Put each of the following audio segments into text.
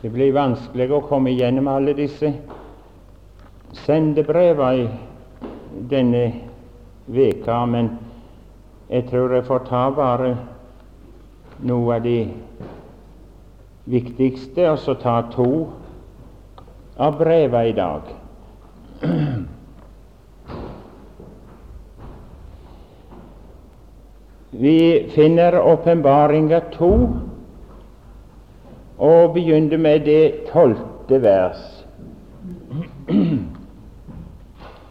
Det blir vanskelig å komme gjennom alle disse sendebrevene denne veka, men jeg tror jeg får ta bare noe av de viktigste, og så ta to av brevene i dag. Vi finner åpenbaringa to og begynner med det tolvte vers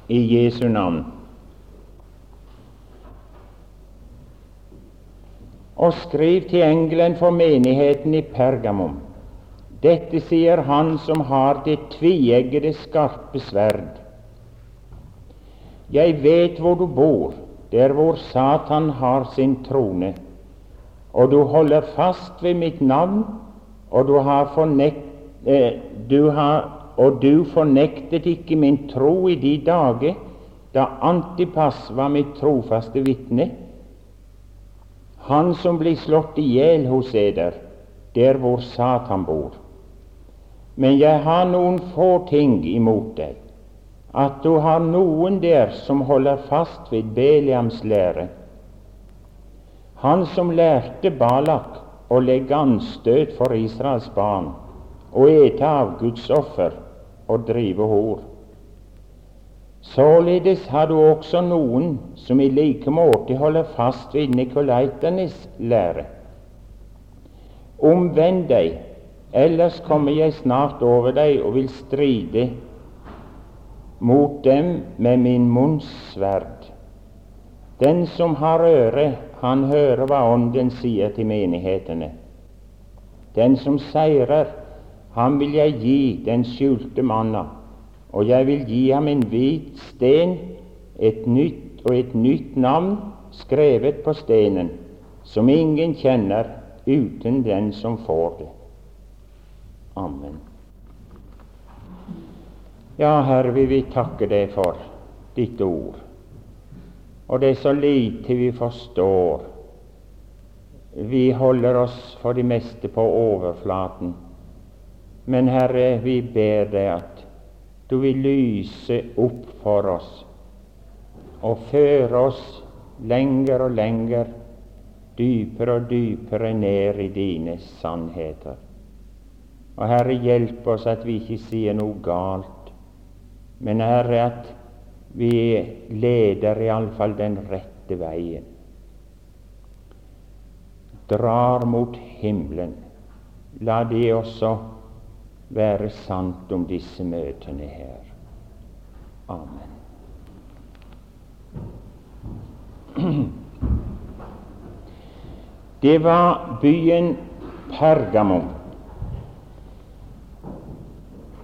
i Jesu navn. Og skriv til engelen for menigheten i Pergamum. Dette sier Han som har det tveeggede, skarpe sverd. Jeg vet hvor du bor, der hvor Satan har sin trone, og du holder fast ved mitt navn og du har, fornekt, eh, du har, og du fornektet ikke min tro i de dager da Antipas var mitt trofaste vitne, han som blir slått i hjel hos eder, der hvor Satan bor. Men jeg har noen få ting imot deg, at du har noen der som holder fast ved Beliams lære, han som lærte Balak å legge anstøt for Israels barn, og ete av Guds offer og drive hor. Således har du også noen som i like måte holder fast ved nikolaiternes lære. Omvend deg, ellers kommer jeg snart over deg og vil stride mot dem med min munns sverd. Den som har øre, han hører hva Ånden sier til menighetene. Den som seirer, ham vil jeg gi den skjulte manna, og jeg vil gi ham en hvit sten, et nytt og et nytt navn skrevet på stenen, som ingen kjenner uten den som får det. Amen. Ja, Herre, vi vil takke deg for ditt ord. Og det er så lite vi forstår. Vi holder oss for det meste på overflaten. Men Herre, vi ber deg at du vil lyse opp for oss og føre oss lenger og lenger, dypere og dypere ned i dine sannheter. Og Herre, hjelp oss at vi ikke sier noe galt, men Herre, at vi leder iallfall den rette veien. Drar mot himmelen. La det også være sant om disse møtene her. Amen. Det var byen Pergamon.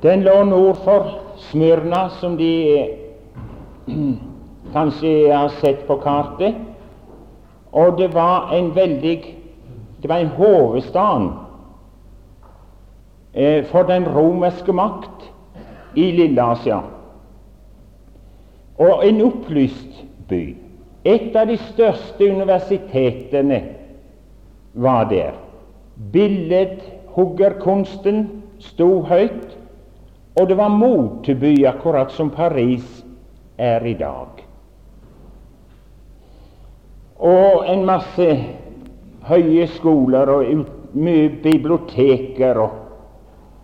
Den lå nord for Smyrna, som de kanskje har sett på kartet. Og det var en veldig Det var en hovedstad eh, for den romerske makt i Lille-Asia. Og en opplyst by. Et av de største universitetene var der. Billedhuggerkunsten sto høyt, og det var moteby, akkurat som Paris er i dag. Og en masse høye skoler og mye biblioteker, og,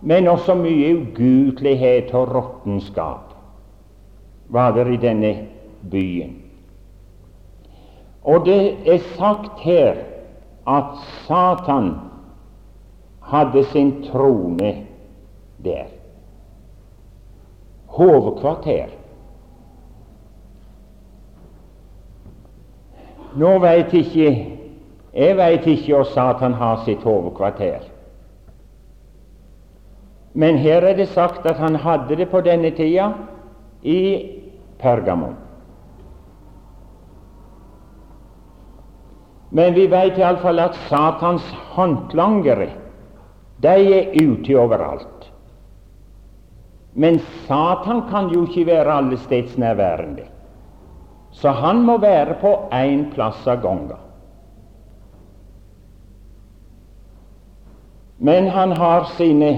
men også mye ugudelighet og råttenskap var det i denne byen. Og det er sagt her at Satan hadde sin trone der. Hovedkvarter. Nå veit ikke jeg veit ikke hvor Satan har sitt hovedkvarter. Men her er det sagt at han hadde det på denne tida i Pergamon. Men vi veit iallfall at Satans håndlangere de er ute overalt. Men Satan kan jo ikke være allestedsnærværende. Så han må være på én plass av gangen. Men han har sine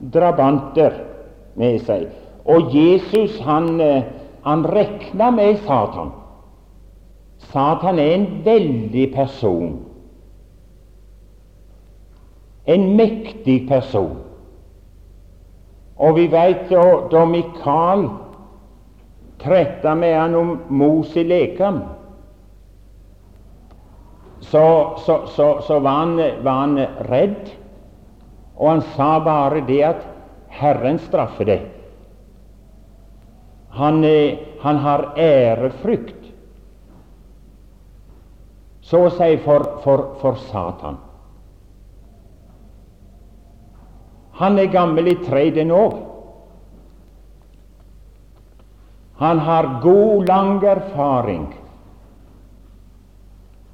drabanter med seg. Og Jesus han, eh, han regna med Satan. Satan er en veldig person. En mektig person. Og vi veit da, da Mikael tretta med han om Mos i lekam, så, så, så, så var, han, var, han, redd, og han sa bare det at Herren straffer det. Han, han har ærefrykt, så å si for, for, for Satan. Han er gammel i 30 år. Han har god, lang erfaring.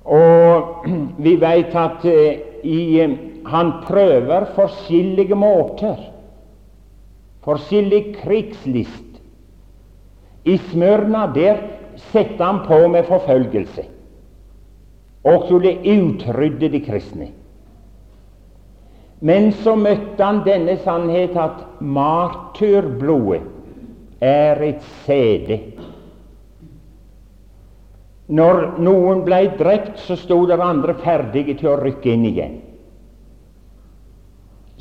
Og vi vet at uh, i, uh, han prøver forskjellige måter, forskjellig krigslist. I Smørna der setter han på med forfølgelse og skulle utrydde de kristne. Men så møtte han denne sannhet at martyrblodet er et sede. Når noen ble drept, så sto det andre ferdige til å rykke inn igjen.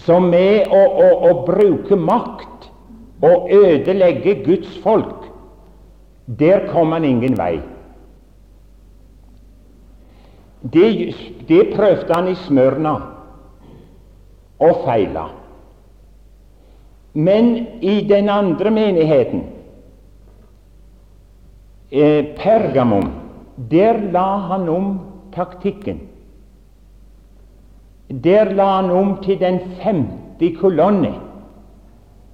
Så med å, å, å bruke makt og ødelegge Guds folk, der kom han ingen vei. Det, det prøvde han i Smørna og feila. Men i den andre menigheten, eh, Pergamum, der la han om taktikken. Der la han om til den femte kolonne.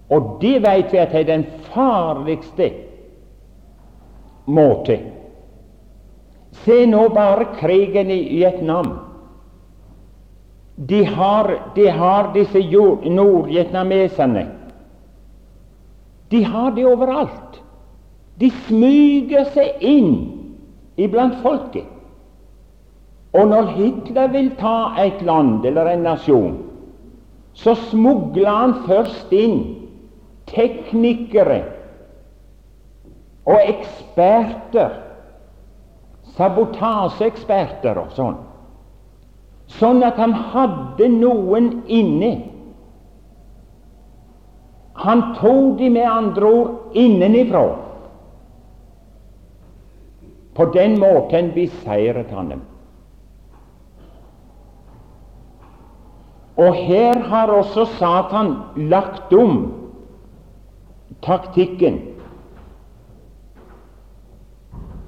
Og det vet vi at er den farligste måte. Se nå bare krigen i Vietnam. De har, de har disse nordvietnameserne. De har det overalt. De smyger seg inn iblant folket. Og når Hitler vil ta et land eller en nasjon, så smugler han først inn teknikere og eksperter, sabotasjeeksperter og sånn sånn at han hadde noen inne. Han tok de med andre ord innenifra. På den måten beseiret han dem. Og her har også Satan lagt om taktikken.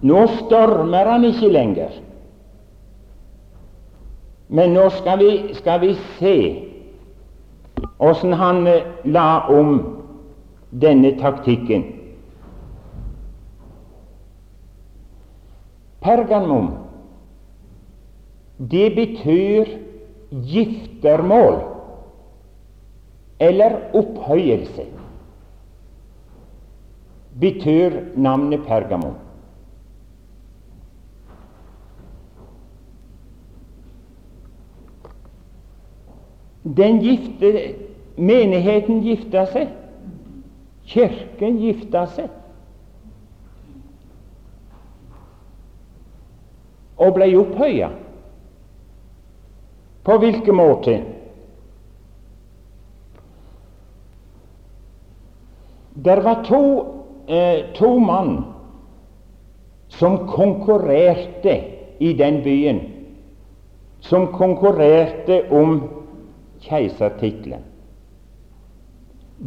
Nå stormer han ikke lenger. Men nå skal vi, skal vi se åssen han eh, la om denne taktikken. Pergamum, det betyr giftermål eller opphøyelse, betyr navnet Pergamum. Den gifte, menigheten gifta seg. Kirken gifta seg. Og ble opphøya. På hvilken måte? Der var to, eh, to mann som konkurrerte i den byen, som konkurrerte om keisertittelen.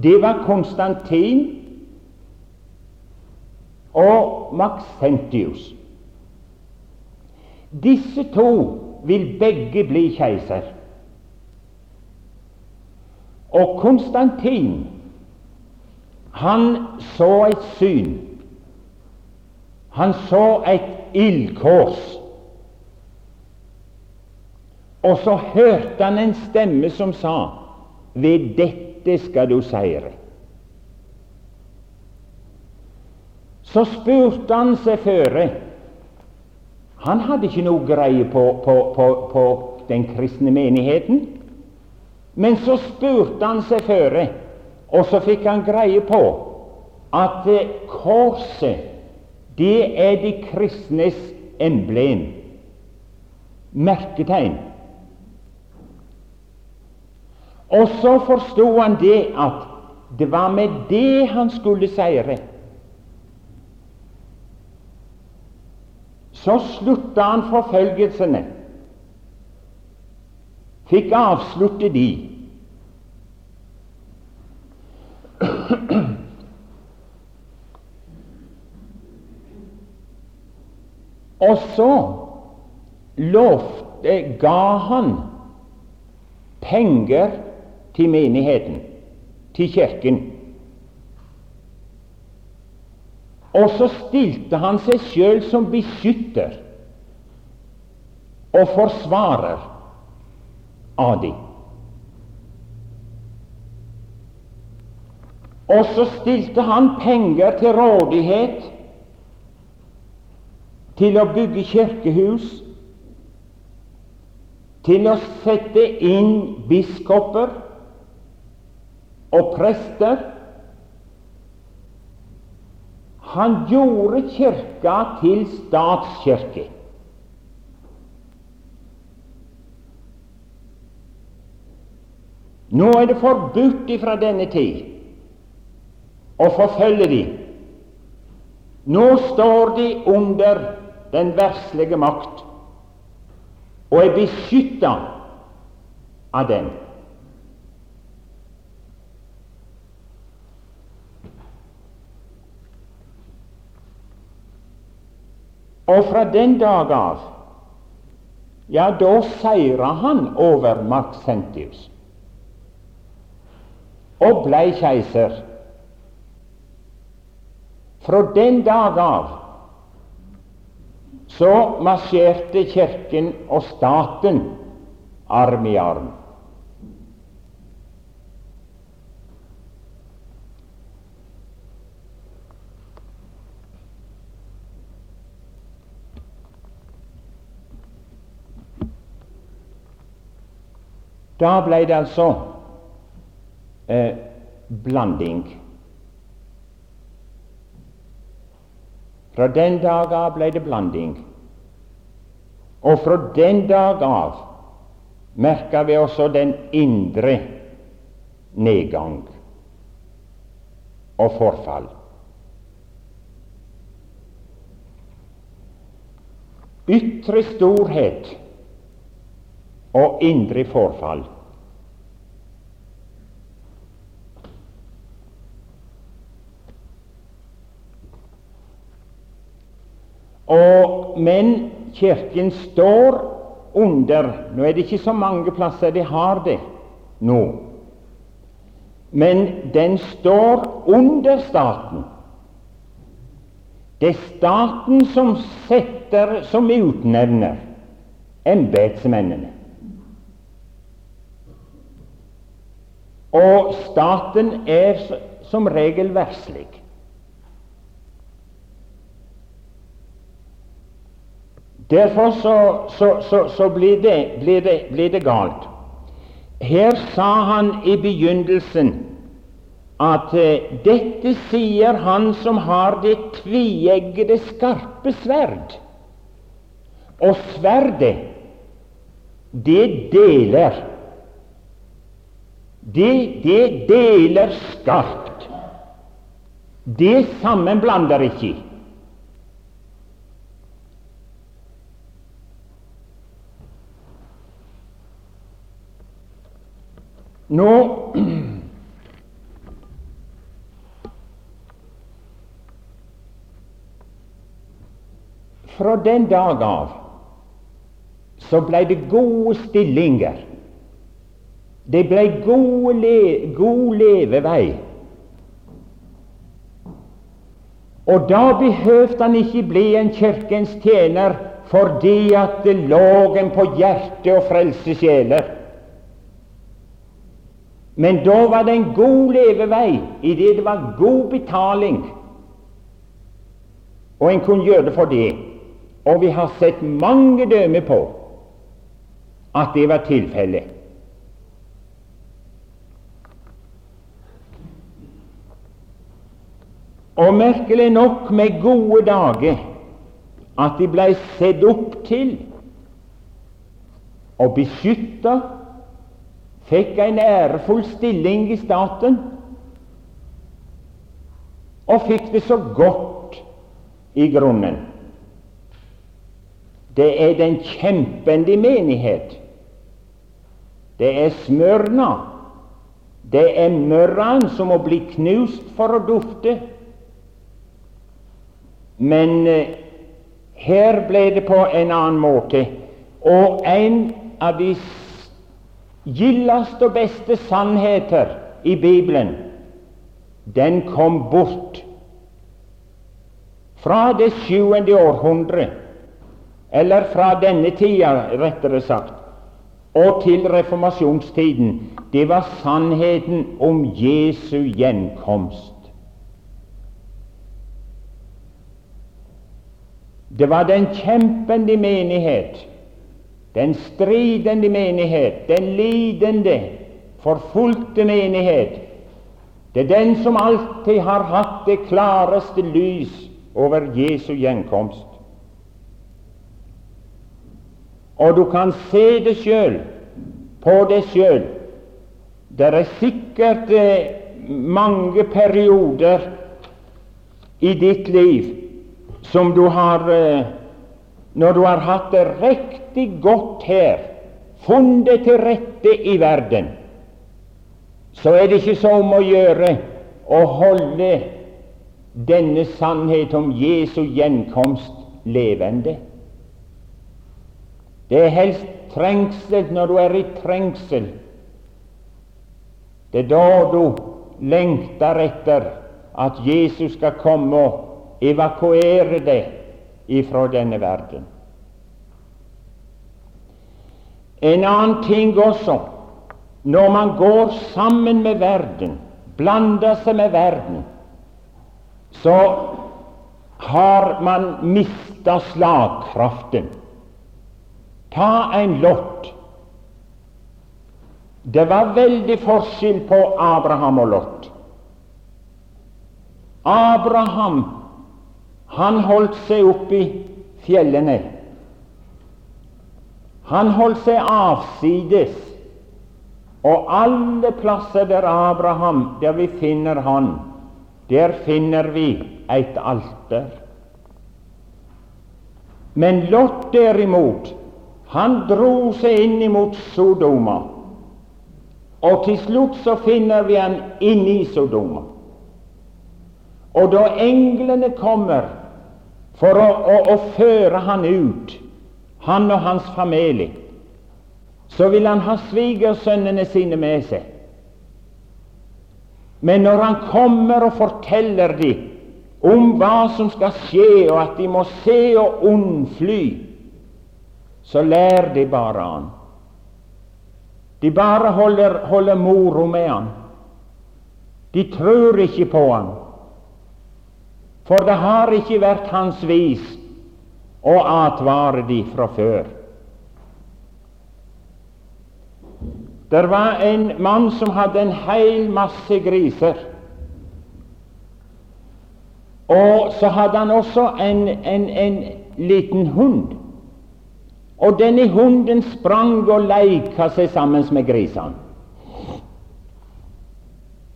Det var Konstantin og Maxentius. Disse to vil begge bli keiser. Og Konstantin, han så et syn. Han så et ildkors og så hørte han en stemme som sa ved dette skal du seire. Så spurte han seg føre Han hadde ikke noe greie på, på, på, på den kristne menigheten. Men så spurte han seg føre Og så fikk han greie på at eh, korset, det er de kristnes emblem, merketegn. Og så forsto han det at det var med det han skulle seire. Så slutta han forfølgelsene, fikk avslutte de. Og så lovte, ga han penger til menigheten, til kirken. Og så stilte han seg sjøl som beskytter og forsvarer av dem. Og så stilte han penger til rådighet til å bygge kirkehus, til å sette inn biskoper og prester. Han gjorde Kirka til statskirke. Nå er det forbudt ifra denne tid å forfølge de. Nå står de under den verslige makt og er beskytta av den. Og fra den dag av, ja, da seira han over Maxentius og blei keiser. Fra den dag av så marsjerte Kirken og staten arm i arm. Da ble det altså eh, blanding. Fra den dag av ble det blanding. Og fra den dag av merka vi også den indre nedgang og forfall. Ytre storhet og indre forfall. Og, men Kirken står under Nå er det ikke så mange plasser de har det nå, men den står under staten. Det er staten som setter, som utnevner embetsmennene. Og staten er som regel verslig. Derfor så, så, så, så blir, det, blir, det, blir, det, galt. Her sa han i begynnelsen at uh, dette sier han som har det tveeggede, skarpe sverd. Og sverdet, det deler. Det, det deler skarpt. Det sammenblander ikke. Nå Fra den dag av så ble det gode stillinger. Det ble gode le, god levevei. Og da behøvde han ikke bli en kirkens tjener fordi at det lå en på hjertet å frelse sjeler. Men da var det en god levevei i det det var god betaling, og en kunne gjøre det for det. Og vi har sett mange dømmer på at det var tilfellet. Og merkelig nok med gode dager at de blei sett opp til og beskytta, fikk en ærefull stilling i staten og fikk det så godt i grunnen. Det er den kjempende menighet. Det er Smørna. Det er mørran som må bli knust for å dufte. Men eh, her ble det på en annen måte. Og en av de gildeste og beste sannheter i Bibelen den kom bort fra det sjuende århundre, eller fra denne tida, rettere sagt, og til reformasjonstiden. Det var sannheten om Jesu gjenkomst. Det var den kjempende menighet, den stridende menighet, den lidende, forfulgte menighet det er den som alltid har hatt det klareste lys over Jesu gjenkomst. Og du kan se det sjøl, på deg sjøl. Det er sikkert eh, mange perioder i ditt liv som du har eh, Når du har hatt det riktig godt her, funnet til rette i verden, så er det ikke så om å gjøre å holde denne sannhet om Jesu gjenkomst levende. Det er helst trengsel når du er i trengsel. Det er da du lengter etter at Jesus skal komme og evakuere deg ifra denne verden. En annen ting også når man går sammen med verden, blander seg med verden, så har man mista slagkraften. Ta en Lott. Det var veldig forskjell på Abraham og Lott. Abraham han holdt seg oppe i fjellene. Han holdt seg avsides og alle plasser der Abraham, der vi finner han, der finner vi et alter. Men Lot derimot, han dro seg inn imot Sodoma. Og til slutt så finner vi han inne i Sodoma. Og da englene kommer for å, å, å føre han ut, han og hans familie, så vil han ha svigersønnene sine med seg. Men når han kommer og forteller dem om hva som skal skje, og at de må se og unnfly, så lærer de bare han. De bare holder, holder moro med han. De tror ikke på han. For det har ikke vært hans vis å advare de fra før. Det var en mann som hadde en hel masse griser. Og så hadde han også en, en, en liten hund. Og denne hunden sprang og leika seg sammen med grisene.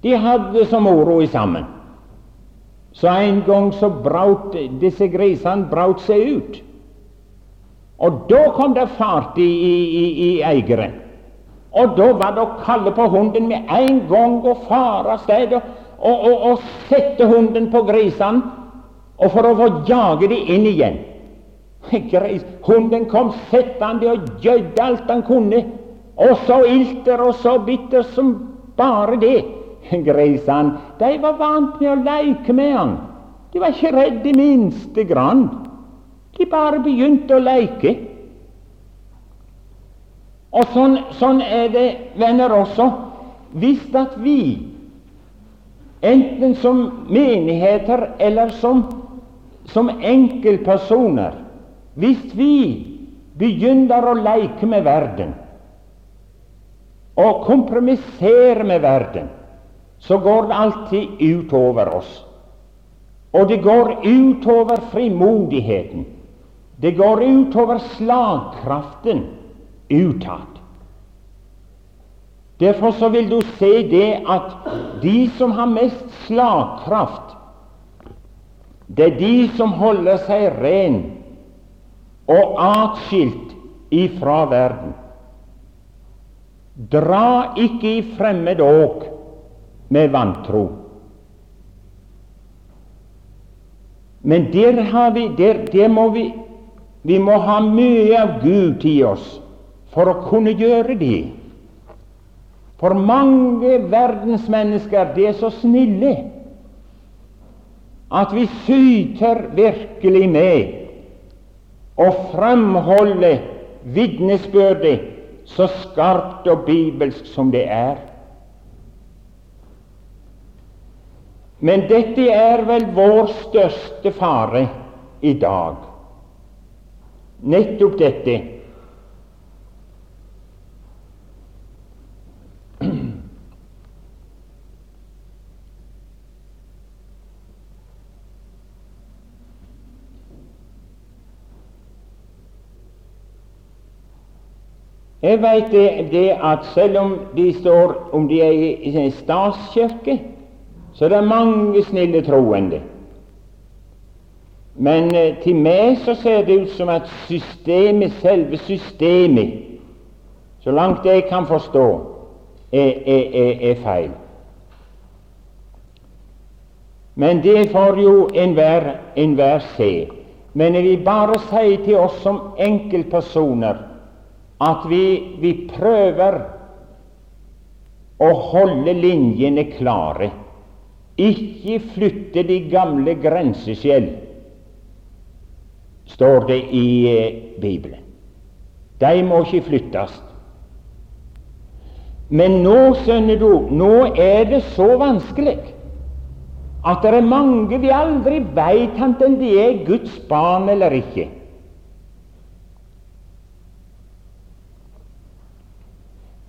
De hadde så moro sammen. Så en gang så braut disse grisene braut seg ut. Og da kom det fart i, i, i, eieren. Og da var det å kalle på hunden med en gang og fare av sted og, og, og, sette hunden på grisene og for å få jage dem inn igjen. Gris. Hunden kom settende og gjødde alt han kunne, og så ilter og så bitter som bare det. Grisene de var vant med å leke med han. De var ikke redde i minste grann. De bare begynte å leke. Og sånn, sånn, er det, venner, også. Hvis at vi, enten som menigheter eller som, som enkeltpersoner, hvis vi begynner å leke med verden og kompromissere med verden, så går det alltid utover oss. Og det går utover frimodigheten. Det går utover slagkraften utad. Derfor så vil du se det at de som har mest slagkraft, det er de som holder seg ren og atskilt ifra verden. Dra ikke i fremmed åk med vantro. Men der, har vi, der, der må vi Vi må ha mye av Gud i oss for å kunne gjøre det. For mange verdensmennesker de er så snille at vi syter virkelig med å framholde vitnesbyrdet så skarpt og bibelsk som det er. Men dette er vel vår største fare i dag. Nettopp dette Jeg vet det, det, at selv om de står om de er i en statskirke, så det er mange snille troende. Men eh, til meg så ser det ut som at systemet, selve systemet, så langt jeg kan forstå, er, er, er, er feil. Men det får jo enhver en se. Men jeg vil bare si til oss som enkeltpersoner at vi, vi prøver å holde linjene klare, ikke flytte de gamle grenseskjell, står det i eh, Bibelen. De må ikke flyttes. Men nå, skjønner du, nå er det så vanskelig at det er mange vi aldri veit om de er Guds barn eller ikke.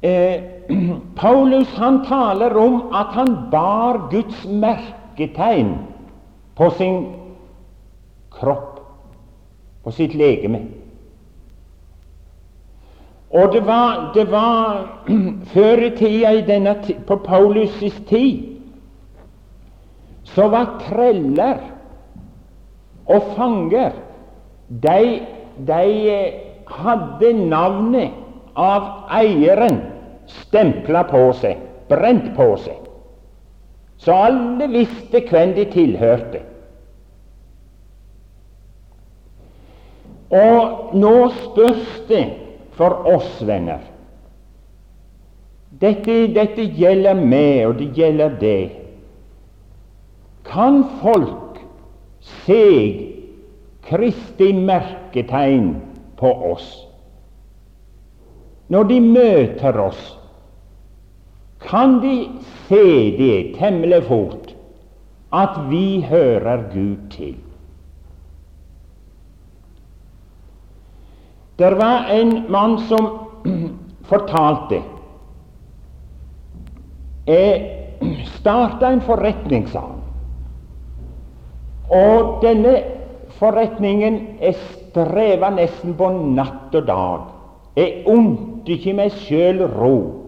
eh, Paulus han taler om at han bar Guds merketegn på sin kropp, på sitt legeme. Og det var, det var Før i tida i denne, på Paulus' tid så var treller og fanger De, de eh, hadde navnet av eieren stempla på seg, brent på seg, så alle visste hvem de tilhørte. Og nå spørs det for oss, venner dette, dette gjelder meg, og det gjelder deg. Kan folk se Kristi merketegn på oss? når de møter oss, kan de se det temmelig fort at vi hører Gud til. Det var en mann som fortalte Jeg starta en forretning, sa han. Og denne forretningen jeg streva nesten på natt og dag. Jeg unte ikke meg sjøl ro.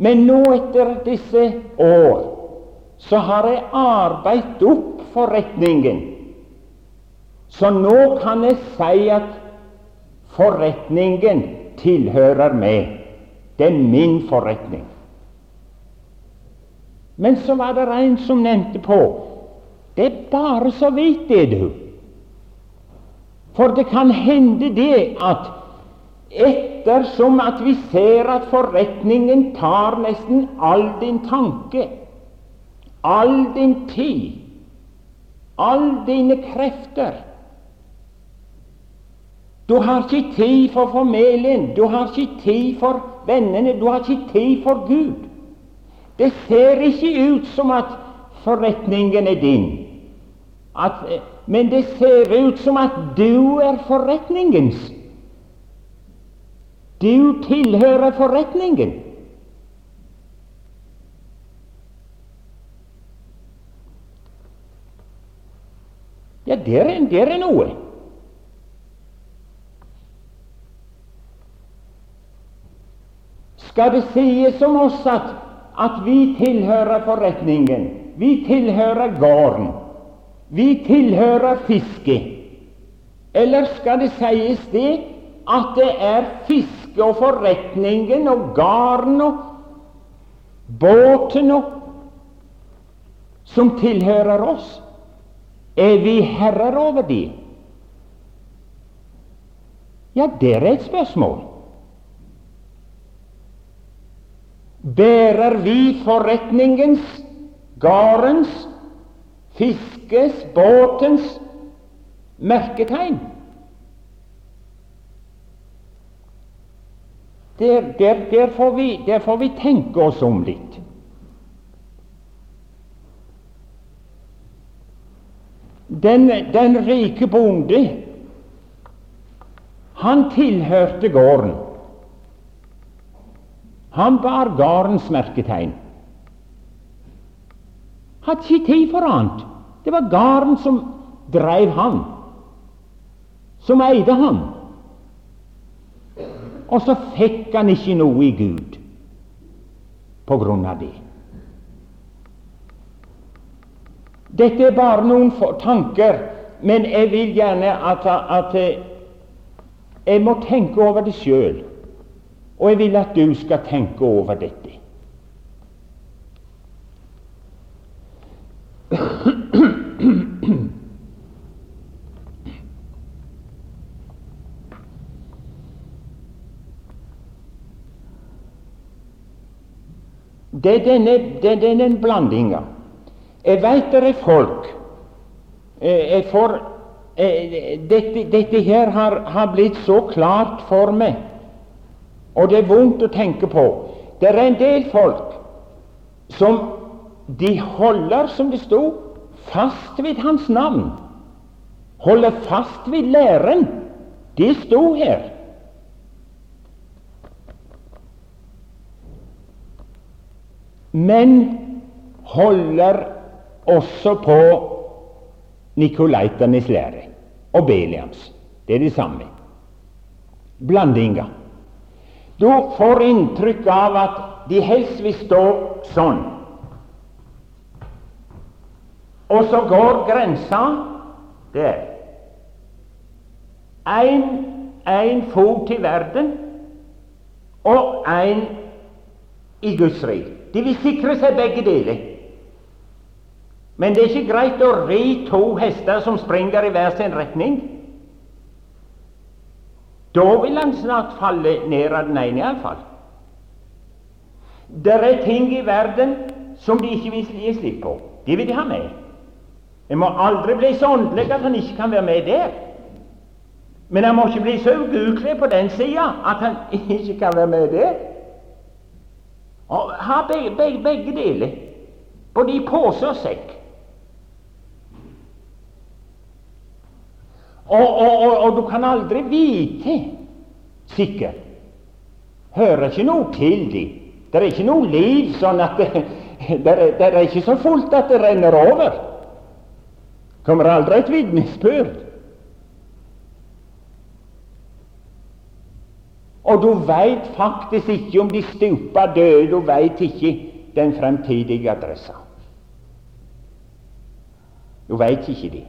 Men nå, etter disse år, så har jeg arbeidet opp forretningen. Så nå kan jeg si at forretningen tilhører meg. Det er min forretning. Men så var det en som nevnte på det er bare så vidt, det, du. For det kan hende det at ettersom at vi ser at forretningen tar nesten all din tanke, all din tid, all dine krefter. Du har ikke tid for familien, du har ikke tid for vennene, du har ikke tid for Gud. Det ser ikke ut som at forretningen er din, at, men det ser ut som at du er forretningens. Du tilhører forretningen. der, der er noe. Skal det sies om oss at, at vi tilhører forretningen, vi tilhører gården, vi tilhører fisket? Eller skal det sies det at det er fisket og forretningen og garden og båten og som tilhører oss? Er vi herrer over de? Ja, det er et spørsmål. Bærer vi forretningens, gardens, fiskes, båtens merketegn? Der, der, der, får vi, der får vi tenke oss om litt. Den, den rike bonde, han tilhørte gården. Han bar gårdens merketegn. Hadde ikke tid for annet. Det var gården som dreiv han, som eide han. Og så fikk han ikke noe i Gud på grunn av det. Dette er bare noen tanker, men jeg vil gjerne at, at jeg må tenke over det sjøl. Og jeg vil at du skal tenke over dette. Det er denne, det denne blandinga. Jeg veit det er folk eh, jeg får, eh, dette, dette, her har, har blitt så klart for meg og det er vondt å tenke på. Det er en del folk som de holder, som det sto, fast ved hans navn. Holder fast ved læren. Det sto her. Men holder også på nikolaiternes lære og Beliams. Det er det samme. Blandinga. Du får inntrykk av at de helst vil stå sånn. Og så går grensa der. Én fot til verden og én i Guds rike. De vil sikre seg begge deler. Men det er ikke greit å ri to hester som springer i hver sin retning. Da vil han snart falle ned av den ene, iallfall. Det er ting i verden som de ikke vil gi slipp på. De vil de ha med. En må aldri bli så åndelig at han ikke kan være med der. Men han må ikke bli så ugukelig på den sida at han ikke kan være med der. Og ha begge, begge, begge deler, både i pose og sekk. Og, og, og, og du kan aldri vite sikkert. Hører ikke noe til dem. Det er ikke noe liv sånn at det, det, er, det er ikke så fullt at det renner over. Kommer aldri et vitnesbyrd. Og du veit faktisk ikke om de stupa døde, du veit ikke den fremtidige adressa. Du veit ikke det.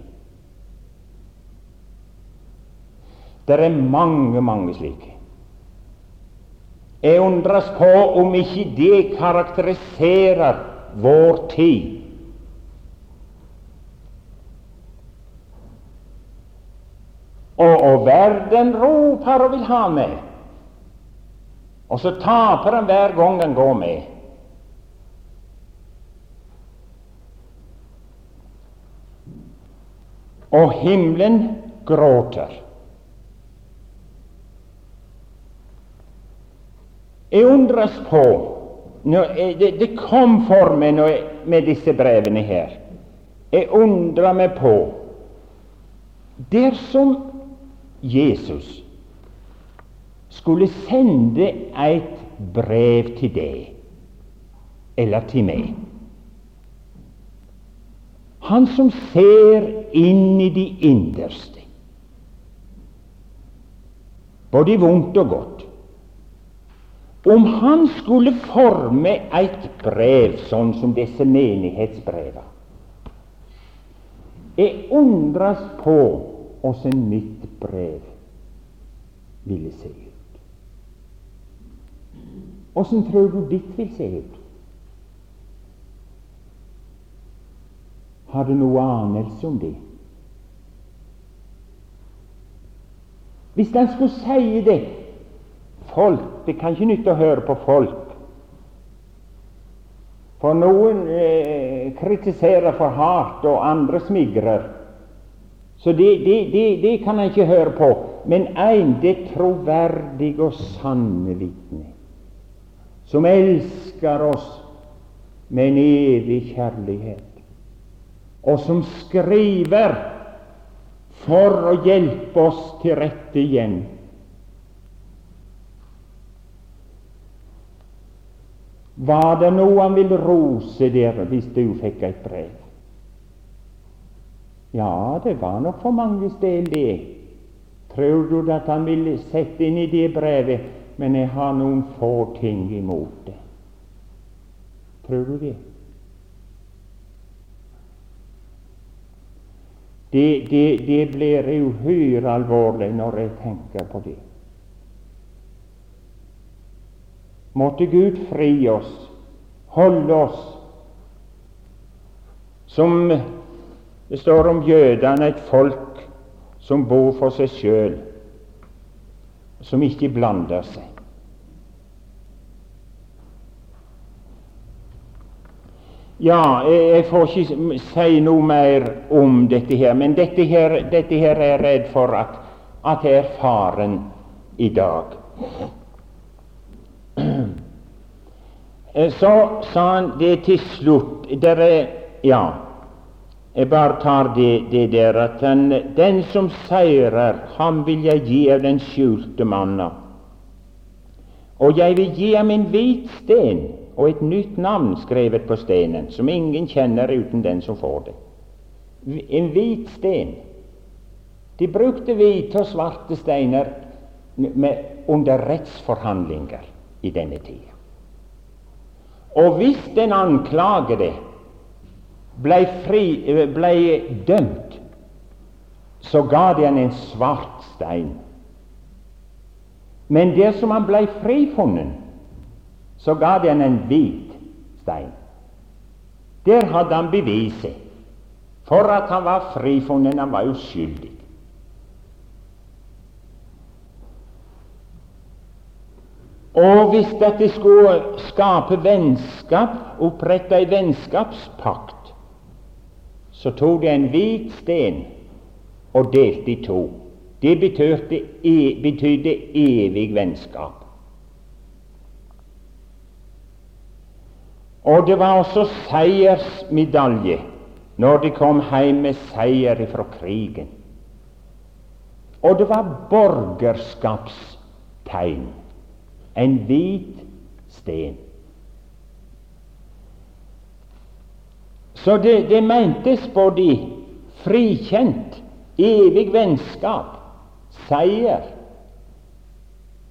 Det er mange, mange slike. Jeg undres på om ikke det karakteriserer vår tid. Og, og verden roper og vil ha med. Og så taper han hver gang han går med. Og himmelen gråter. Jeg undres på jeg, det, det, kom for meg jeg, med disse brevene her. Jeg undrer meg på Dersom Jesus skulle sende et brev til deg eller til meg Han som ser inn i de innerste, både vondt og godt. Om han skulle forme et brev sånn som disse menighetsbrevene Jeg undres på åssen mitt brev ville se. Åssen tror du ditt vil se ut? Har du noe anelse om det? Hvis han skulle si det Folk Det kan ikke nytte å høre på folk. For noen eh, kritiserer for hardt, og andre smigrer. Så det, det, det, det kan han ikke høre på. Men én, det troverdige og sanne vitne, som elsker oss med en evig kjærlighet og som skriver for å hjelpe oss til rette igjen. Var det noe han ville rose dere hvis du fikk et brev? Ja, det var nok for manges del det. Tror du at han ville sette inn i det brevet? Men jeg har noen få ting imot det. Tror du det? Det, det, det blir uhyre alvorlig når jeg tenker på det. Måtte Gud fri oss, holde oss, som det står om jødene, et folk som bor for seg sjøl, som ikke blander seg. Ja, jeg får ikke si noe mer om dette her, men dette her, dette her er jeg redd for at, at er faren i dag. Så sa han det til slutt der er, Ja, jeg bare tar det, det der at den, den som seirer, ham vil jeg gi av den skjulte manna. Og jeg vil gi ham en hvit sten og et nytt navn skrevet på stenen, som ingen kjenner uten den som får det. En hvit sten. De brukte hvite og svarte steiner under rettsforhandlinger i denne tida. Og hvis den anklagede ble, fri, ble dømt, så ga de han en svart stein. Men dersom han ble frifunnet, så ga de han en hvit stein. Der hadde han beviset for at han var frifunnet. Han var uskyldig. Og hvis dette skulle skape vennskap, opprette ei vennskapspakt, så tok de en hvit sten og delte i to. Det betydde, betydde evig vennskap. Og det var også seiersmedalje når de kom hjem med seier fra krigen. Og det var borgerskapstegn. En hvit sten. Så det, det mentes både frikjent, evig vennskap, seier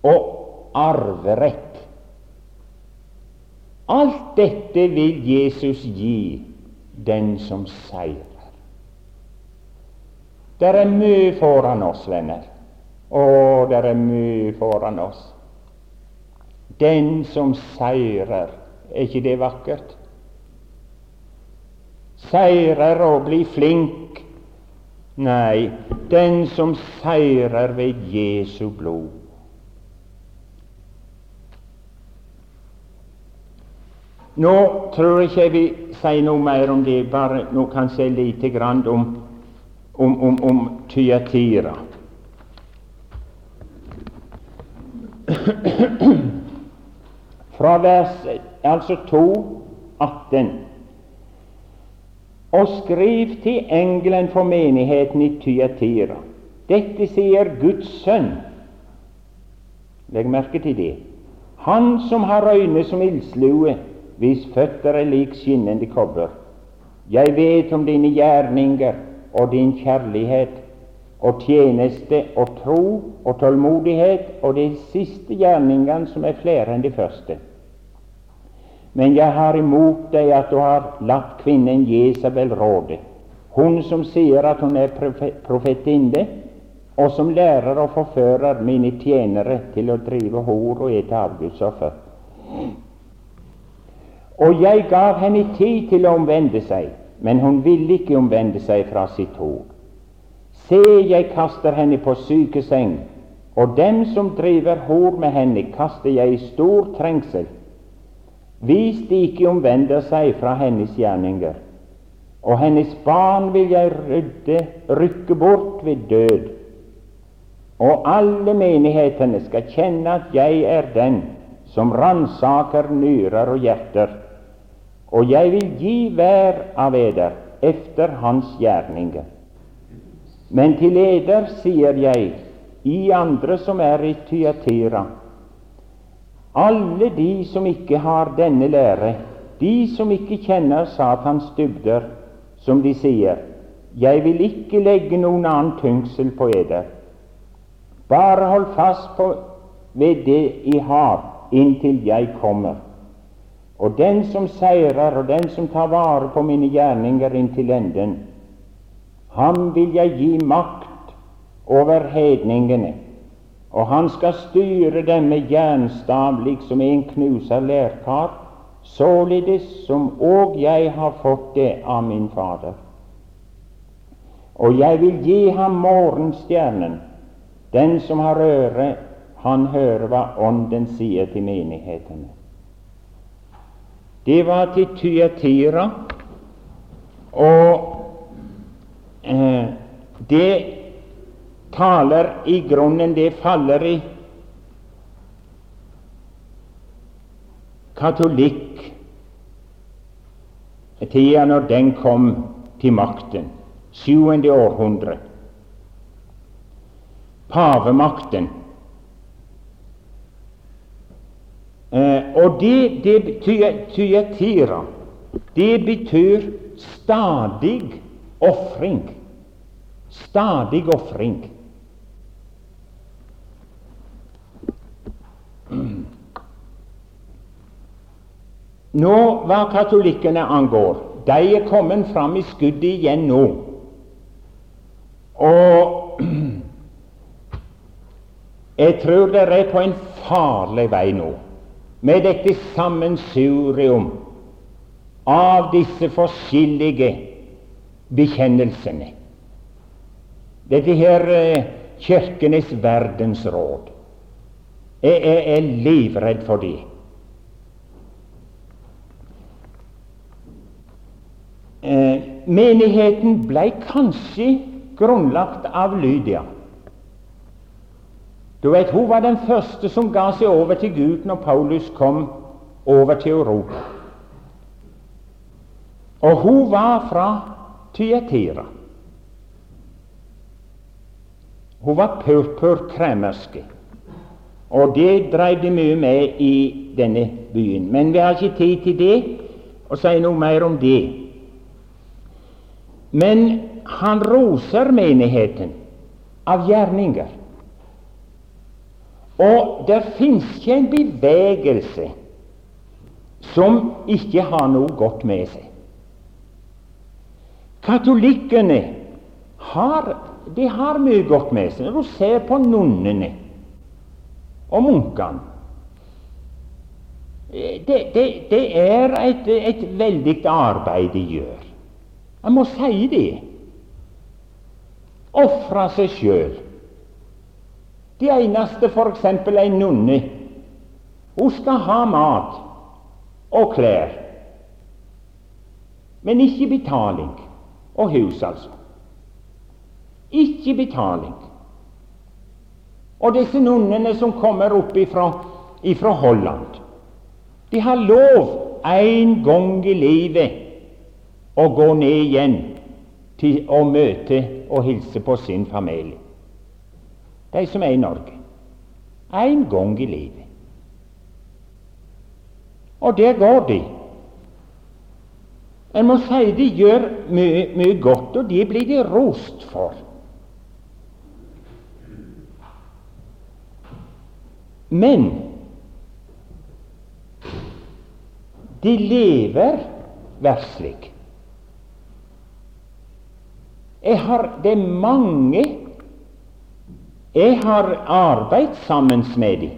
og arverett. Alt dette vil Jesus gi den som seirer. Det er mye foran oss, venner. Å, det er mye foran oss. Den som seirer, er ikke det vakkert? Seirer og bli flink. Nei, den som seirer ved Jesu blod. Nå tror jeg ikke jeg vil si noe mer om det, bare nå kanskje lite grann om, om, om, om Tyatira. Fra vers altså 2, 18. Og skriv til engelen for menigheten i Tyatira. Dette sier Guds sønn. Legg merke til det. Han som har øyne som ildslue hvis føtter er lik skinnende kobber, Jeg vet om dine gjerninger og din kjærlighet og tjeneste og tro og tålmodighet og de siste gjerningene som er flere enn de første. Men jeg har imot deg at du har latt kvinnen Jesabel råde, hun som sier at hun er profetinne, og som lærer og forfører mine tjenere til å drive hor og ete avgudsoffer. Og jeg gav henne tid til å omvende seg, men hun ville ikke omvende seg fra sitt tog. Se, jeg kaster henne på sykeseng, og dem som driver hor med henne, kaster jeg i stor trengsel, hvis de ikke omvender seg fra hennes gjerninger. Og hennes barn vil jeg rydde, rykke bort ved død. Og alle menighetene skal kjenne at jeg er den som ransaker nyrer og hjerter og jeg vil gi hver av eder efter hans gjerninger. Men til eder sier jeg, i andre som er i Tyatira, alle de som ikke har denne lære, de som ikke kjenner Satans dybder, som de sier, jeg vil ikke legge noen annen tyngsel på eder. Bare hold fast på ved det I har, inntil jeg kommer. Og den som seirer, og den som tar vare på mine gjerninger inntil enden, ham vil jeg gi makt over hedningene, og han skal styre dem med jernstav, liksom en knuser lærkar, således som òg jeg har fått det av min Fader. Og jeg vil gi ham morgenstjernen. Den som har øre, han hører hva Ånden sier til menighetene. Det var til Tyatira, og eh, det taler i grunnen Det faller i katolikketida når den kom til makten, sjuende århundre. Pavemakten Eh, og det, det betyr tyatira. Det betyr stadig ofring. Stadig ofring. Nå, hva katolikkene angår, de er kommet fram i skuddet igjen nå. Og jeg tror dere er på en farlig vei nå med dette sammensurium av disse forskjellige bekjennelsene. Dette her eh, Kirkenes verdensråd. Jeg, er livredd for det. Eh, menigheten ble kanskje grunnlagt av Lydia. Du vet, Hun var den første som ga seg over til Gud når Paulus kom over til Europa. Og hun var fra Tyatira. Hun var purpurkremerske, og det drev de mye med i denne byen. Men vi har ikke tid til det, å si noe mer om det. Men han roser menigheten av gjerninger. Og det fins ikke en bevegelse som ikke har noe godt med seg. Katolikkene har, de har mye godt med seg. Når du ser på nonnene og munkene det, det, det, er et, et veldig arbeid de gjør. Jeg må si det. Ofre seg sjøl. De eneste, f.eks. ei nonne, hun skal ha mat og klær, men ikke betaling. Og hus, altså. Ikke betaling. Og disse nonnene som kommer opp ifra, ifra Holland, de har lov en gang i livet å gå ned igjen til å møte og hilse på sin familie de som er i Norge. En gang i livet. Og der går de. Jeg må si de gjør mye, godt, og det blir de rost for. Men de lever verslig. Jeg har, det er mange jeg har arbeidet sammen med dem,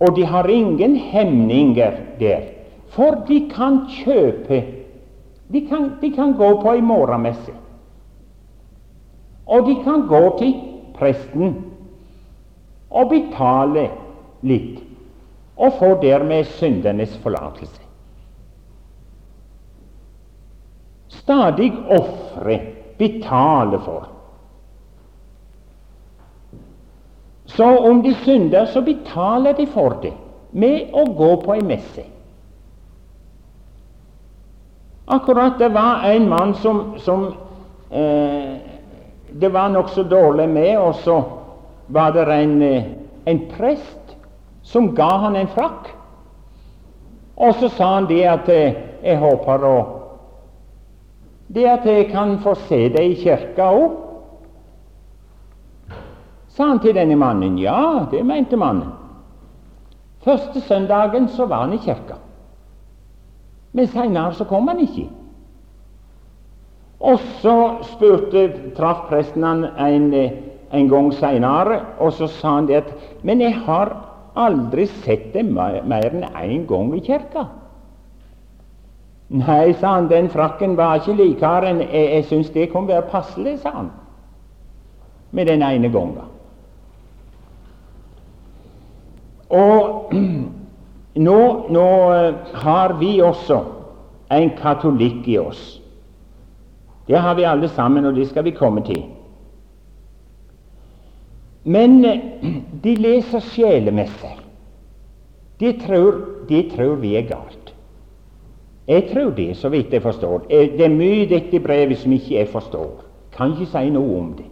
og de har ingen hemninger der. For de kan kjøpe De kan, de kan gå på ei morgenmesse. Og de kan gå til presten og betale litt, og få dermed syndenes forlatelse. Stadig ofre, betale for. Så om de synder, så betaler de for det med å gå på ei messe. Akkurat det var en mann som, som eh, det var nokså dårlig med, og så var det en, eh, en prest som ga han en frakk. Og så sa han det at eh, jeg håper å Det at jeg kan få se deg i kirka òg. Sa han til denne mannen. Ja, det mente mannen. Første søndagen så var han i kirka. Men seinere så kom han ikke. Og så spurte, traff presten han en, en gang seinere, og så sa han det at Men jeg har aldri sett deg mer, enn én gang i kirka. Nei, sa han, den frakken var ikke likere enn jeg, jeg syns det kunne være passelig, sa han, med den ene gangen. Og nå, nå eh, har vi også en katolikk i oss. Det har vi alle sammen, og det skal vi komme til. Men eh, de leser sjelemesser. De tror, de tror vi er galt. Jeg tror det, så vidt jeg forstår. Eh, det er mye i dette brevet som ikke jeg forstår. Kan ikke si noe om det.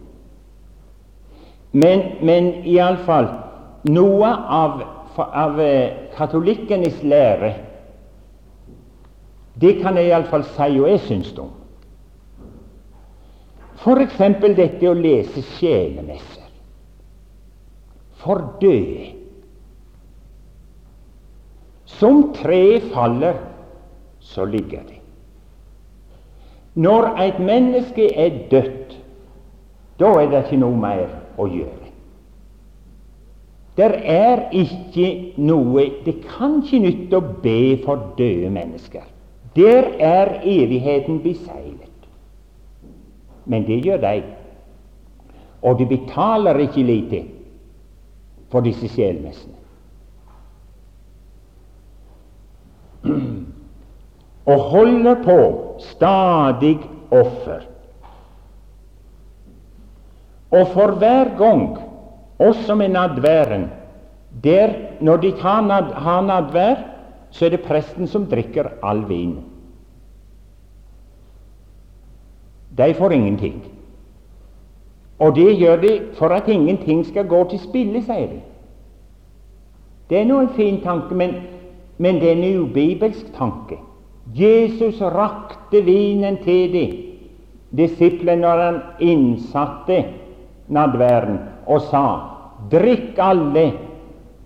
Men, men iallfall noe av av eh, katolikkenes lære, det kan jeg iallfall si og jeg syns om. F.eks. dette å lese sjelemesser for døde. Som treet faller, så ligger det. Når et menneske er dødt, da er det ikke noe mer å gjøre. Der er ikke noe Det kan ikke nytte å be for døde mennesker. Der er evigheten beseglet. Men det gjør de. Og de betaler ikke lite for disse sjelmessene. Og holder på stadig offer. Og for hver gang også med nadværen. Der, når de har, nad, har nadvær, så er det presten som drikker all vin. De får ingenting. Og det gjør de for at ingenting skal gå til spille, sier de. Det er nå en fin tanke, men, men det er en ubibelsk tanke. Jesus rakte vinen til de disiplene når han innsatte nadværen, og sa Drikk alle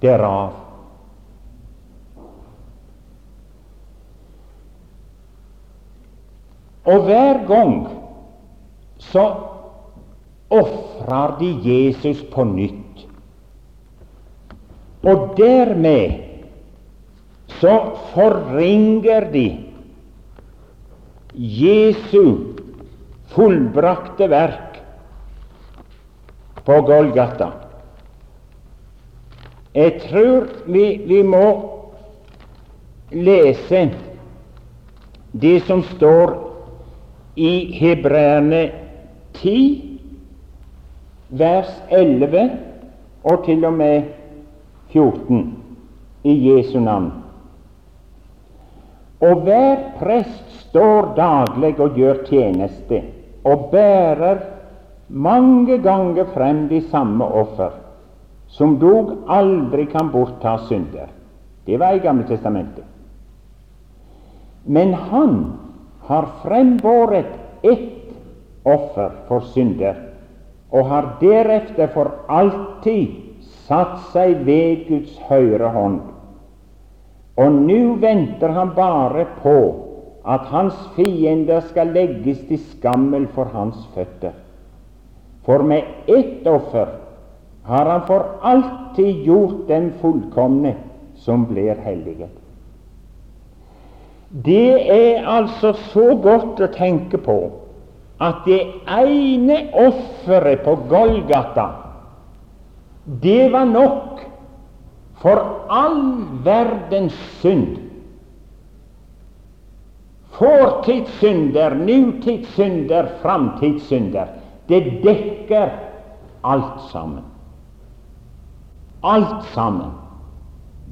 derav. Og hver gang så ofrer de Jesus på nytt. Og dermed så forringer de Jesu fullbrakte verk på Golgata. Jeg tror vi, vi må lese det som står i Hebreerne 10, vers 11 og til og med 14 i Jesu navn. Og hver prest står daglig og gjør tjeneste og bærer mange ganger frem de samme offer som dog aldri kan bortta synder. Det var i Gamle testamentet. Men han har frembåret ett offer for synder, og har deretter for alltid satt seg ved Guds høyre hånd. Og nå venter han bare på at hans fiender skal legges til skammel for hans føtter. For med ett offer har han for alltid gjort den fullkomne som blir hellige. Det er altså så godt å tenke på at det ene offeret på Golgata, det var nok for all verdens synd. Fortidssynder, nutidssynder, framtidssynder. Det dekker alt sammen. Alt sammen.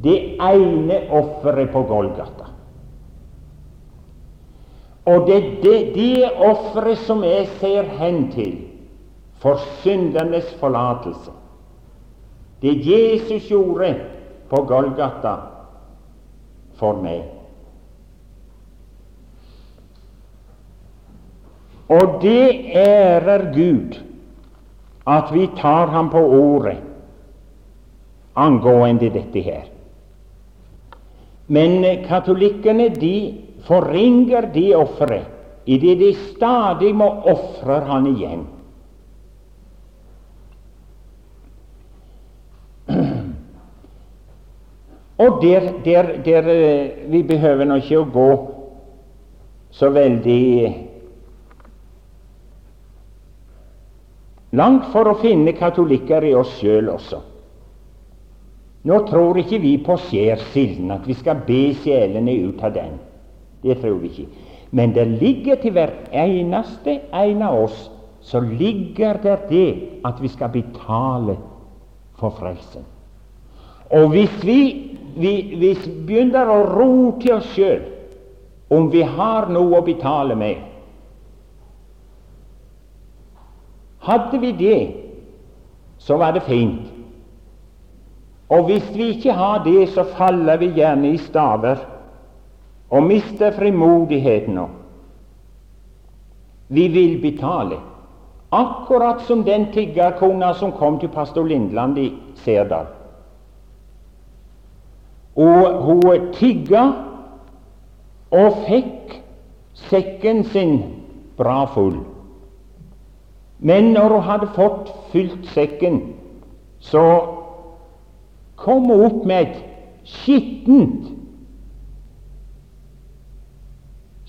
Det ene offeret på Golgata. Og det er det, det offeret som jeg ser hen til for syndernes forlatelse. Det Jesus gjorde på Golgata for meg. Og det ærer Gud at vi tar ham på ordet angående dette her. Men katolikkene de forringer det offeret idet de stadig må ofre han igjen. Og der, der, der, Vi behøver nå ikke å gå så veldig langt for å finne katolikker i oss sjøl også. Nå tror ikke vi på skjærsilden, at vi skal be sjelene ut av den. Det tror vi ikke. Men det ligger til hver eneste en av oss så ligger det det at vi skal betale for frelsen. Og hvis vi, vi, vi begynner å ro til oss sjøl om vi har noe å betale med Hadde vi det, så var det fint. Og hvis vi ikke har det, så faller vi gjerne i staver og mister frimodigheten. Vi vil betale, akkurat som den tiggerkona som kom til pastor Lindland i Serdal. Og hun tigga og fikk sekken sin bra full. Men når hun hadde fått fylt sekken, så kom hun opp med et skittent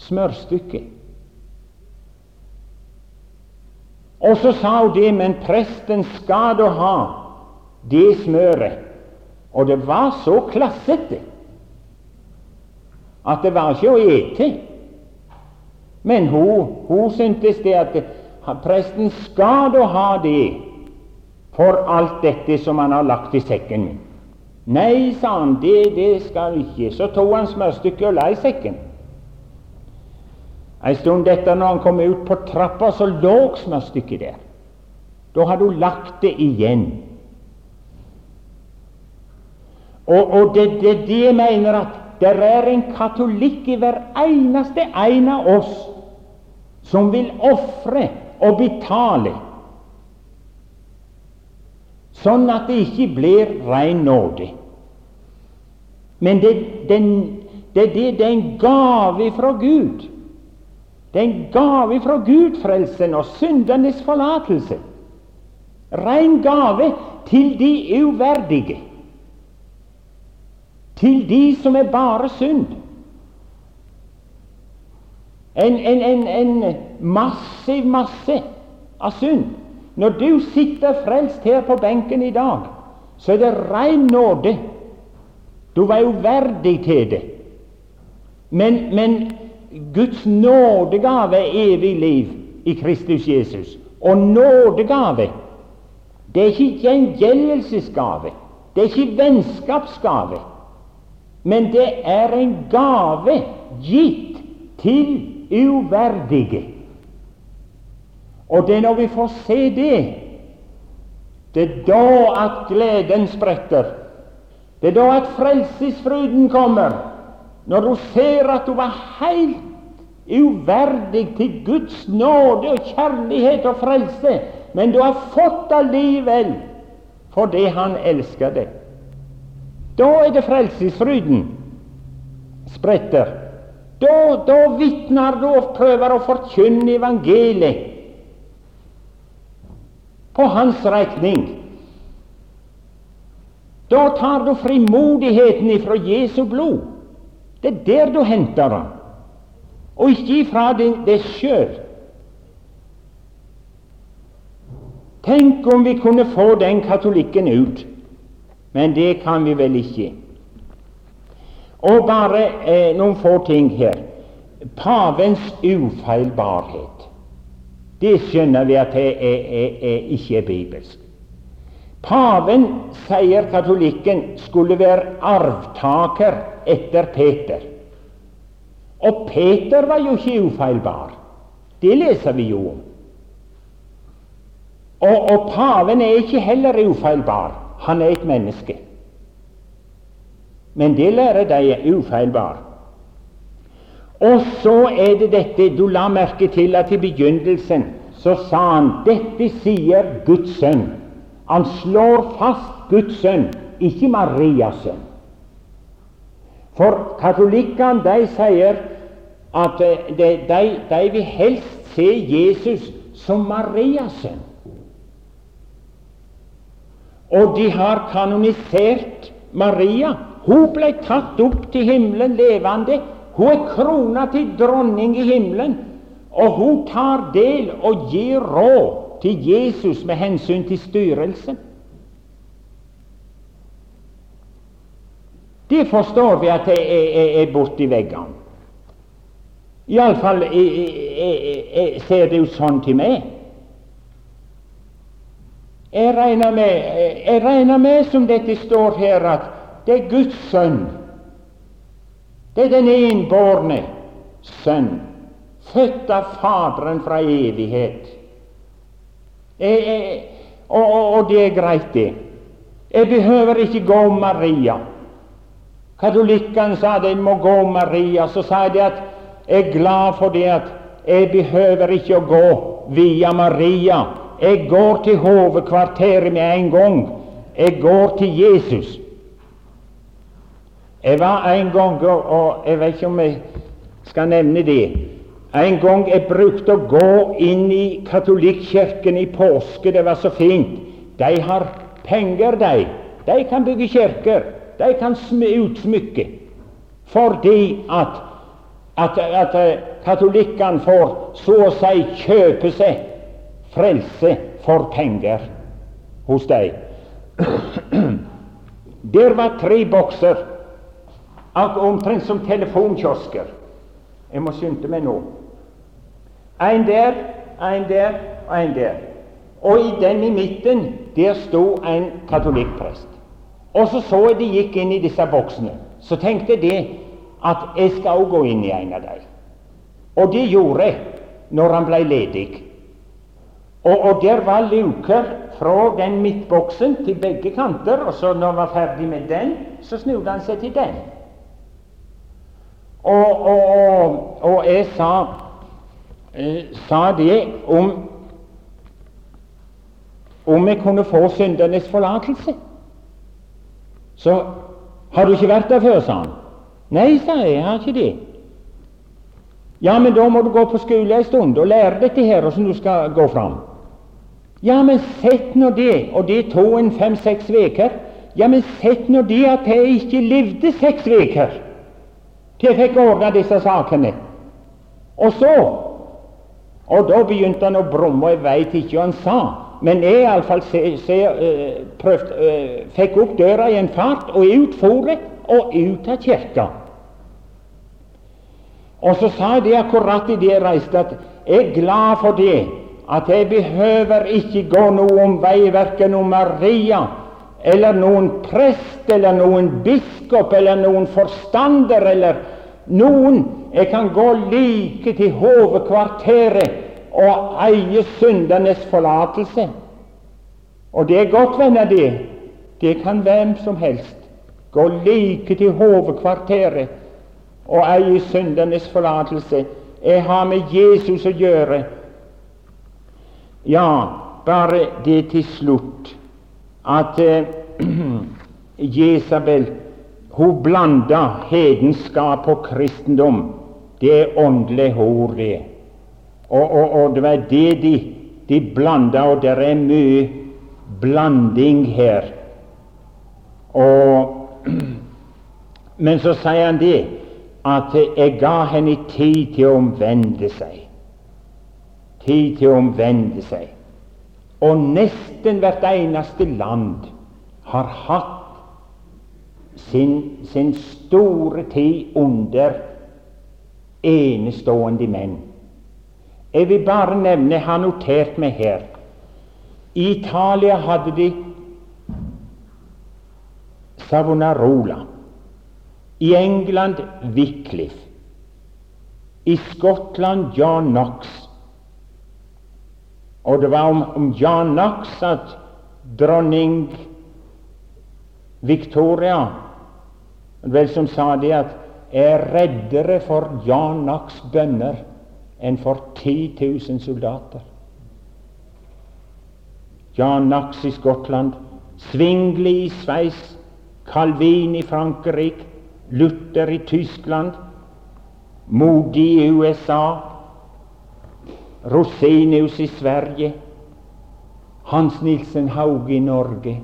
smørstykke. Og så sa hun det, men presten skal da ha det smøret. Og det var så klassete at det var ikke å ete. Men hun, hun syntes det at presten skal da ha det for alt dette som han har lagt i sekken. Nei, sa han, det, det skal ikke. Så tok han smørstykket og la i sekken. En stund etter, når han kom ut på trappa, så lå smørstykket der. Da hadde hun lagt det igjen. Og, og det det, det mener at det er en katolikk i hver eneste en av oss som vil ofre og betale, sånn at det ikke blir ren nåde. Men det, den, det, det, det er en gave fra Gud. Det er en gave fra Gud, frelsen og syndernes forlatelse. Ren gave til de uverdige, til de som er bare synd. En, en, en, en massiv masse av synd. Når du sitter frelst her på benken i dag, så er det ren nåde. Du var uverdig til det. Men, men Guds nådegave er evig liv i Kristus Jesus. Og nådegave det er ikke gjengjeldelsesgave, det er ikke vennskapsgave, men det er en gave gitt til uverdige. Og det er når vi får se det, det er da at gleden spretter. Det er da at frelsesfryden kommer når du ser at du var helt uverdig til Guds nåde og kjærlighet og frelse, men du har fått allikevel fordi Han elsker deg. Da er det frelsesfryden spretter. Da, da vitner du og prøver å forkynne evangeliet på hans regning. Da tar du frimodigheten ifra Jesu blod. Det er der du henter den, og ikke ifra deg sjøl. Tenk om vi kunne få den katolikken ut, men det kan vi vel ikke. Og bare eh, noen få ting her. Pavens ufeilbarhet. Det skjønner vi at det er, er, er, ikke er bibelsk. Paven, sier katolikken, skulle være arvtaker etter Peter. Og Peter var jo ikke ufeilbar. Det leser vi jo om. Og, og paven er ikke heller ufeilbar. Han er et menneske. Men det lærer de er ufeilbar. Og så er det dette Du la merke til at i begynnelsen så sa han dette sier Guds sønn. Han slår fast Guds sønn, ikke Marias sønn. For katolikkene de sier at eh, de, de, de vil helst se Jesus som Marias sønn. Og de har kanonisert Maria. Hun ble tatt opp til himmelen levende. Hun er krona til dronning i himmelen. Og hun tar del og gir råd til Jesus med hensyn til styrelsen. Det forstår vi at det er, er, er borti veggene. Iallfall ser det ut sånn til meg. Jeg regner, med, jeg regner med, som dette står her, at det er Guds sønn. Det er den enbårne sønn, født av Faderen fra evighet. Jeg, jeg, og, og, det er greit, det. Jeg behøver ikke gå Maria. Katolikkene sa de må gå Maria. Så sa jeg at jeg er glad for det at jeg behøver ikke å gå via Maria jeg går til hovedkvarteret med en gang. Jeg går til Jesus. Jeg var en gang, og jeg vet ikke om jeg skal nevne det En gang jeg brukte å gå inn i katolikkirken i påske. Det var så fint. De har penger, de. De kan bygge kirker. De kan utsmykke. Fordi at, at, at eh, katolikkene får så å si kjøpe seg frelse for penger hos deg. Der var tre bokser, omtrent som telefonkiosker. Jeg må skynde meg nå. En der, en der og en der. Og i den i midten, der sto en katolikkprest. Og så så jeg de gikk inn i disse boksene. Så tenkte de at jeg skal òg gå inn i en av dem. Og det gjorde jeg når han ble ledig. Og, og der var luker fra den midtboksen til begge kanter, og så når han var ferdig med den, så snudde han seg til den. Og, og, og jeg sa, eh, sa det om om jeg kunne få syndernes forlatelse. Så har du ikke vært der før, sa han. Nei, sa jeg, jeg har ikke det. Ja, men da må du gå på skole en stund og lære dette her, åssen du skal gå fram. Ja, men sett nå det, og det tok en fem-seks uker. Ja, men sett nå det at jeg ikke levde seks uker til jeg fikk ordna disse sakene. Og så Og da begynte han å brumme, og jeg veit ikke hva han sa. Men jeg iallfall uh, uh, fikk opp døra i en fart, og ut foret og ut av kirka. Og så sa jeg det akkurat idet jeg reiste, at jeg er glad for det at jeg behøver ikke gå noen vei, verken om Maria eller noen prest eller noen biskop eller noen forstander eller noen. Jeg kan gå like til hovedkvarteret og eie syndernes forlatelse. Og det er godt, venner, det. Det kan hvem som helst. Gå like til hovedkvarteret og eie syndernes forlatelse. Jeg har med Jesus å gjøre. Ja, bare det til slutt at eh, Jesabel hun blanda hedenskap og kristendom. Det er åndelig ord, det. Og, og, og, det var det de, de blanda, og det er mye blanding her. Og, men så sier han det at jeg ga henne tid til å omvende seg. Tid til å omvende seg. Og nesten hvert eneste land har hatt sin, sin store tid under enestående menn. Jeg vil bare nevne, jeg har notert meg her I Italia hadde de Savonarola. I England Wycliffe. I Skottland John Knox. Og det var om, om John Knox at dronning Victoria vel som sa det at er reddere for Jan Knox bønner enn for 10 000 soldater. Jan Knox i Skottland, Svingli i Sveits, Calvin i Frankrike, Luther i Tyskland, Modi i USA, Rosenius i Sverige, Hans Nilsen Hauge i Norge.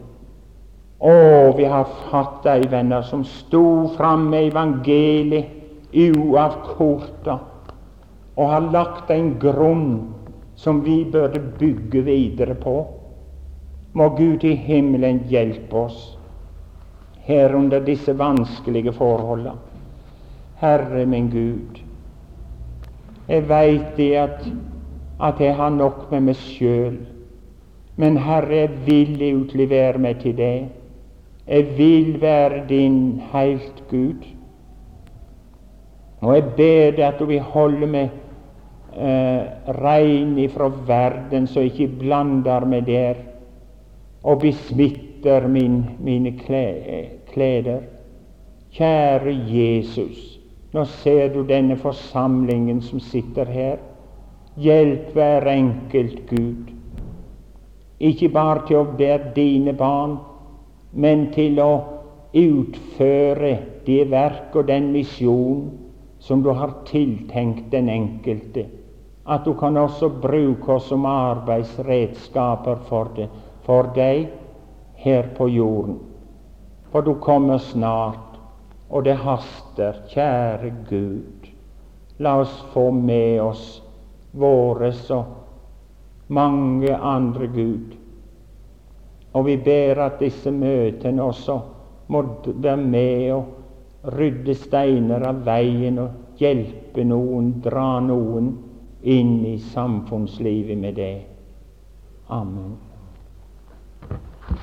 Å, vi har hatt de venner som sto fram med evangeliet uavkorta og har lagt en grunn som vi burde bygge videre på. Må Gud i himmelen hjelpe oss her under disse vanskelige forholdene. Herre min Gud, jeg veit det at, at jeg har nok med meg sjøl, men Herre, jeg vil utlevere meg til deg. Jeg vil være din heilt Gud. Og jeg ber deg at du vil holde meg eh, rein ifra verden, så jeg ikke blander meg der og besmitter min, mine kleder. Kjære Jesus, nå ser du denne forsamlingen som sitter her. Hjelp hver enkelt, Gud. Ikke bare til å være dine barn, men til å utføre det verk og den misjon som du har tiltenkt den enkelte. At du kan også bruke oss som arbeidsredskaper for, det, for deg her på jorden. For du kommer snart, og det haster. Kjære Gud, la oss få med oss våre og mange andre Gud og vi ber at disse møtene også må være med og rydde steiner av veien og hjelpe noen, dra noen inn i samfunnslivet med det. Amen.